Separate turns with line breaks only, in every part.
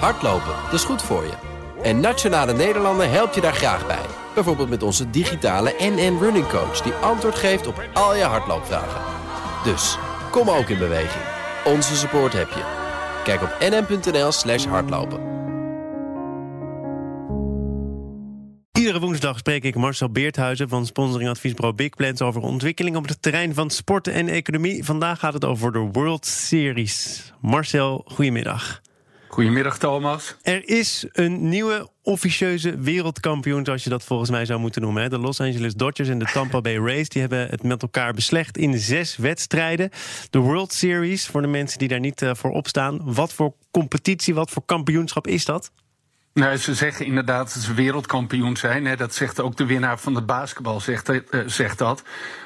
Hardlopen, dat is goed voor je. En Nationale Nederlanden helpt je daar graag bij. Bijvoorbeeld met onze digitale NN Running Coach... die antwoord geeft op al je hardloopvragen. Dus, kom ook in beweging. Onze support heb je. Kijk op nn.nl slash hardlopen.
Iedere woensdag spreek ik Marcel Beerthuizen van sponsoringadviesbureau Big Plans over ontwikkeling op het terrein van sporten en economie. Vandaag gaat het over de World Series. Marcel, goedemiddag.
Goedemiddag Thomas.
Er is een nieuwe officieuze wereldkampioen, zoals je dat volgens mij zou moeten noemen. De Los Angeles Dodgers en de Tampa Bay Rays die hebben het met elkaar beslecht in zes wedstrijden. De World Series, voor de mensen die daar niet uh, voor opstaan. Wat voor competitie, wat voor kampioenschap is dat?
Nou, ze zeggen inderdaad dat ze wereldkampioen zijn. Hè. Dat zegt ook de winnaar van het basketbal, zegt, uh, zegt dat.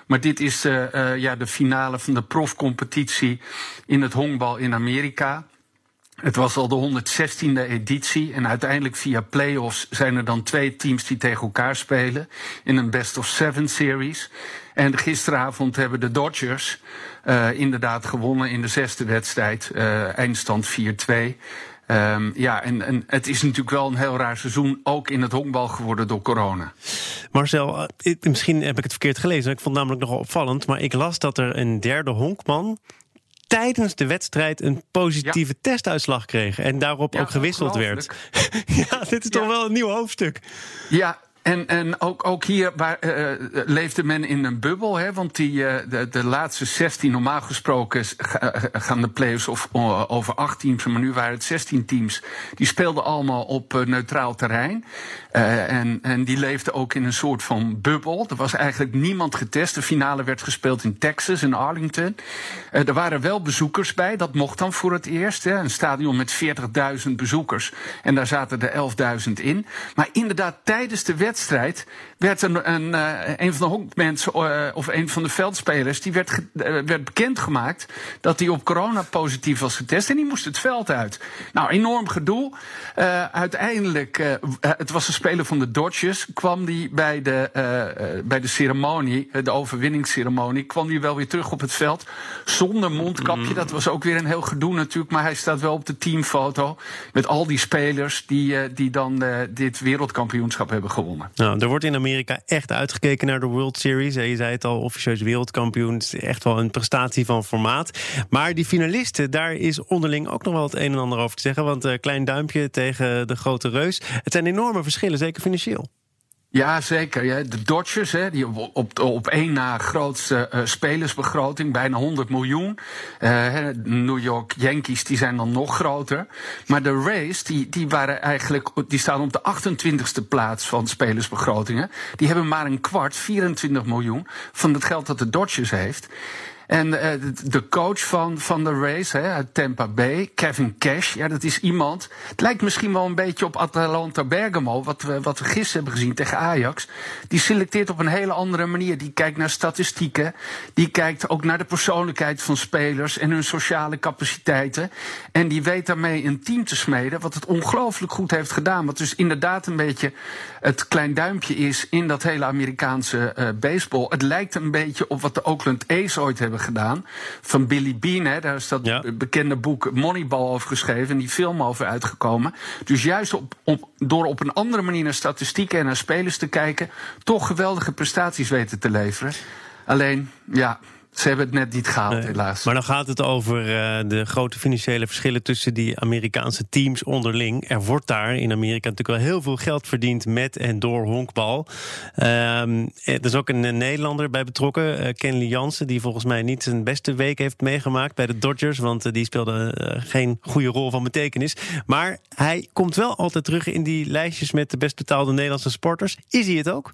Maar dit is uh, ja, de finale van de profcompetitie in het honkbal in Amerika. Het was al de 116e editie en uiteindelijk via playoffs zijn er dan twee teams die tegen elkaar spelen in een best of seven series. En gisteravond hebben de Dodgers uh, inderdaad gewonnen in de zesde wedstrijd, uh, eindstand 4-2. Um, ja, en, en het is natuurlijk wel een heel raar seizoen, ook in het honkbal geworden door corona.
Marcel, ik, misschien heb ik het verkeerd gelezen. Ik vond het namelijk nogal opvallend, maar ik las dat er een derde honkman tijdens de wedstrijd een positieve ja. testuitslag kreeg. En daarop ja, ook gewisseld werd. ja, dit is toch wel een nieuw hoofdstuk.
Ja, en, en ook, ook hier waar, uh, leefde men in een bubbel. Hè, want die, uh, de, de laatste 16, normaal gesproken gaan de players over acht teams. Maar nu waren het 16 teams. Die speelden allemaal op neutraal terrein. en, en die leefden ook in een soort van bubbel. Er was eigenlijk niemand getest. De finale werd gespeeld in Texas, in Arlington. er waren wel bezoekers bij. Dat mocht dan voor het eerst. Hè, een stadion met 40.000 bezoekers. En daar zaten er 11.000 in. Maar inderdaad, tijdens de wedstrijd wedstrijd werd een, een, uh, een van de honkmensen uh, of een van de veldspelers, die werd, uh, werd bekendgemaakt dat hij op corona positief was getest en die moest het veld uit. Nou, enorm gedoe. uiteindelijk, het was een speler van de Dodgers, kwam die bij de, bij de ceremonie, de overwinningsceremonie, kwam die wel weer terug op het veld zonder mondkapje. Dat was ook weer een heel gedoe natuurlijk, maar hij staat wel op de teamfoto met al die spelers die, die dan dit wereldkampioenschap hebben gewonnen.
Nou, er wordt in Amerika echt uitgekeken naar de World Series. Je zei het al, officieus wereldkampioen. Het is echt wel een prestatie van formaat. Maar die finalisten, daar is onderling ook nog wel het een en ander over te zeggen. Want uh, klein duimpje tegen de grote reus. Het zijn enorme verschillen, zeker financieel.
Ja, zeker. Ja. De Dodgers, hè, die op, op één na grootste uh, spelersbegroting, bijna 100 miljoen. Uh, New York Yankees, die zijn dan nog groter. Maar de Rays, die, die, waren eigenlijk, die staan op de 28ste plaats van spelersbegrotingen. Die hebben maar een kwart, 24 miljoen, van het geld dat de Dodgers heeft. En uh, de coach van, van de race hè, uit Tampa Bay, Kevin Cash, ja, dat is iemand. Het lijkt misschien wel een beetje op Atalanta Bergamo, wat we, wat we gisteren hebben gezien tegen Ajax. Die selecteert op een hele andere manier. Die kijkt naar statistieken. Die kijkt ook naar de persoonlijkheid van spelers en hun sociale capaciteiten. En die weet daarmee een team te smeden, wat het ongelooflijk goed heeft gedaan. Wat dus inderdaad een beetje het klein duimpje is in dat hele Amerikaanse uh, baseball. Het lijkt een beetje op wat de Oakland A's ooit hebben gedaan. Van Billy Bean, hè, daar is dat ja. bekende boek Moneyball over geschreven. En die film over uitgekomen. Dus juist op, op, door op een andere manier naar statistieken en naar spelers te kijken. toch geweldige prestaties weten te leveren. Alleen, ja, ze hebben het net niet gehaald, helaas.
Maar dan gaat het over uh, de grote financiële verschillen tussen die Amerikaanse teams onderling. Er wordt daar in Amerika natuurlijk wel heel veel geld verdiend met en door honkbal. Um, er is ook een Nederlander bij betrokken, uh, Kenley Jansen, die volgens mij niet zijn beste week heeft meegemaakt bij de Dodgers. Want uh, die speelde geen goede rol van betekenis. Maar hij komt wel altijd terug in die lijstjes met de best betaalde Nederlandse sporters. Is hij het ook?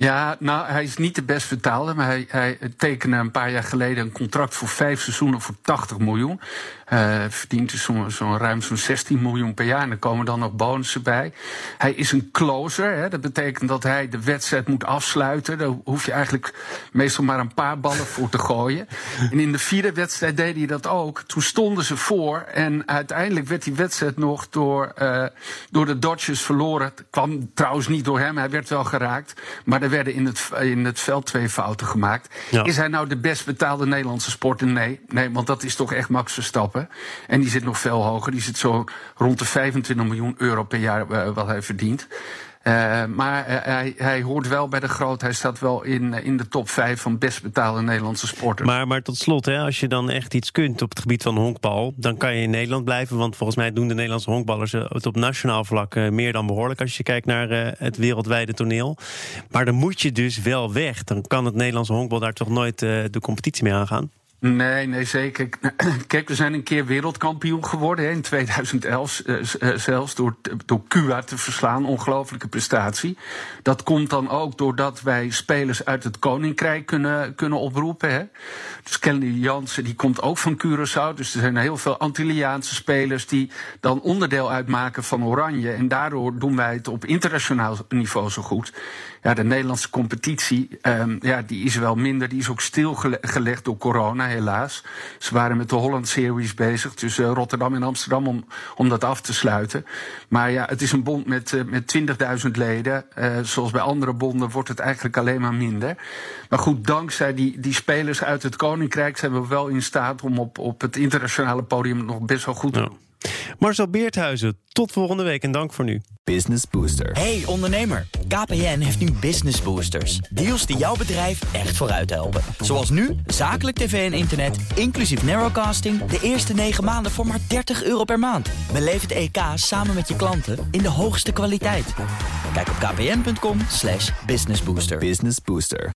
Ja, nou, hij is niet de best vertaalde, maar hij, hij tekende een paar jaar geleden een contract voor vijf seizoenen voor 80 miljoen. Uh, verdient dus zo'n zo ruim zo'n 16 miljoen per jaar. En er komen dan nog bonussen bij. Hij is een closer. Hè. Dat betekent dat hij de wedstrijd moet afsluiten. Daar hoef je eigenlijk meestal maar een paar ballen voor te gooien. En in de vierde wedstrijd deed hij dat ook. Toen stonden ze voor. En uiteindelijk werd die wedstrijd nog door, uh, door de Dodgers verloren. Het kwam trouwens niet door hem. Hij werd wel geraakt. Maar er werden in het, in het veld twee fouten gemaakt. Ja. Is hij nou de best betaalde Nederlandse sporter? Nee. Nee, want dat is toch echt Max Verstappen. En die zit nog veel hoger. Die zit zo rond de 25 miljoen euro per jaar wat hij verdient. Uh, maar uh, hij, hij, hoort wel bij de groot. Hij staat wel in, in de top 5 van best betaalde Nederlandse sporters.
Maar, maar tot slot, hè, als je dan echt iets kunt op het gebied van honkbal, dan kan je in Nederland blijven. Want volgens mij doen de Nederlandse honkballers het op nationaal vlak meer dan behoorlijk. Als je kijkt naar het wereldwijde toneel. Maar dan moet je dus wel weg. Dan kan het Nederlandse honkbal daar toch nooit de competitie mee aangaan.
Nee, nee, zeker. Kijk, we zijn een keer wereldkampioen geworden hè, in 2011, uh, uh, zelfs door, door Cuba te verslaan. Ongelofelijke prestatie. Dat komt dan ook doordat wij spelers uit het Koninkrijk kunnen, kunnen oproepen. Hè. Dus Kelly Jansen die komt ook van Curaçao. Dus er zijn heel veel Antilliaanse spelers die dan onderdeel uitmaken van Oranje. En daardoor doen wij het op internationaal niveau zo goed. Ja, de Nederlandse competitie um, ja, die is wel minder. Die is ook stilgelegd door corona, helaas. Ze waren met de Holland Series bezig tussen Rotterdam en Amsterdam om, om dat af te sluiten. Maar ja, het is een bond met, uh, met 20.000 leden. Uh, zoals bij andere bonden wordt het eigenlijk alleen maar minder. Maar goed, dankzij die, die spelers uit het Koninkrijk zijn we wel in staat om op, op het internationale podium nog best wel goed te doen.
Marcel Beerthuizen, tot volgende week en dank voor nu.
Business Booster.
Hey ondernemer, KPN heeft nu Business Boosters. Deals die jouw bedrijf echt vooruit helpen. Zoals nu, zakelijk tv en internet, inclusief narrowcasting... de eerste 9 maanden voor maar 30 euro per maand. Beleef het EK samen met je klanten in de hoogste kwaliteit. Kijk op kpn.com businessbooster.
Business Booster.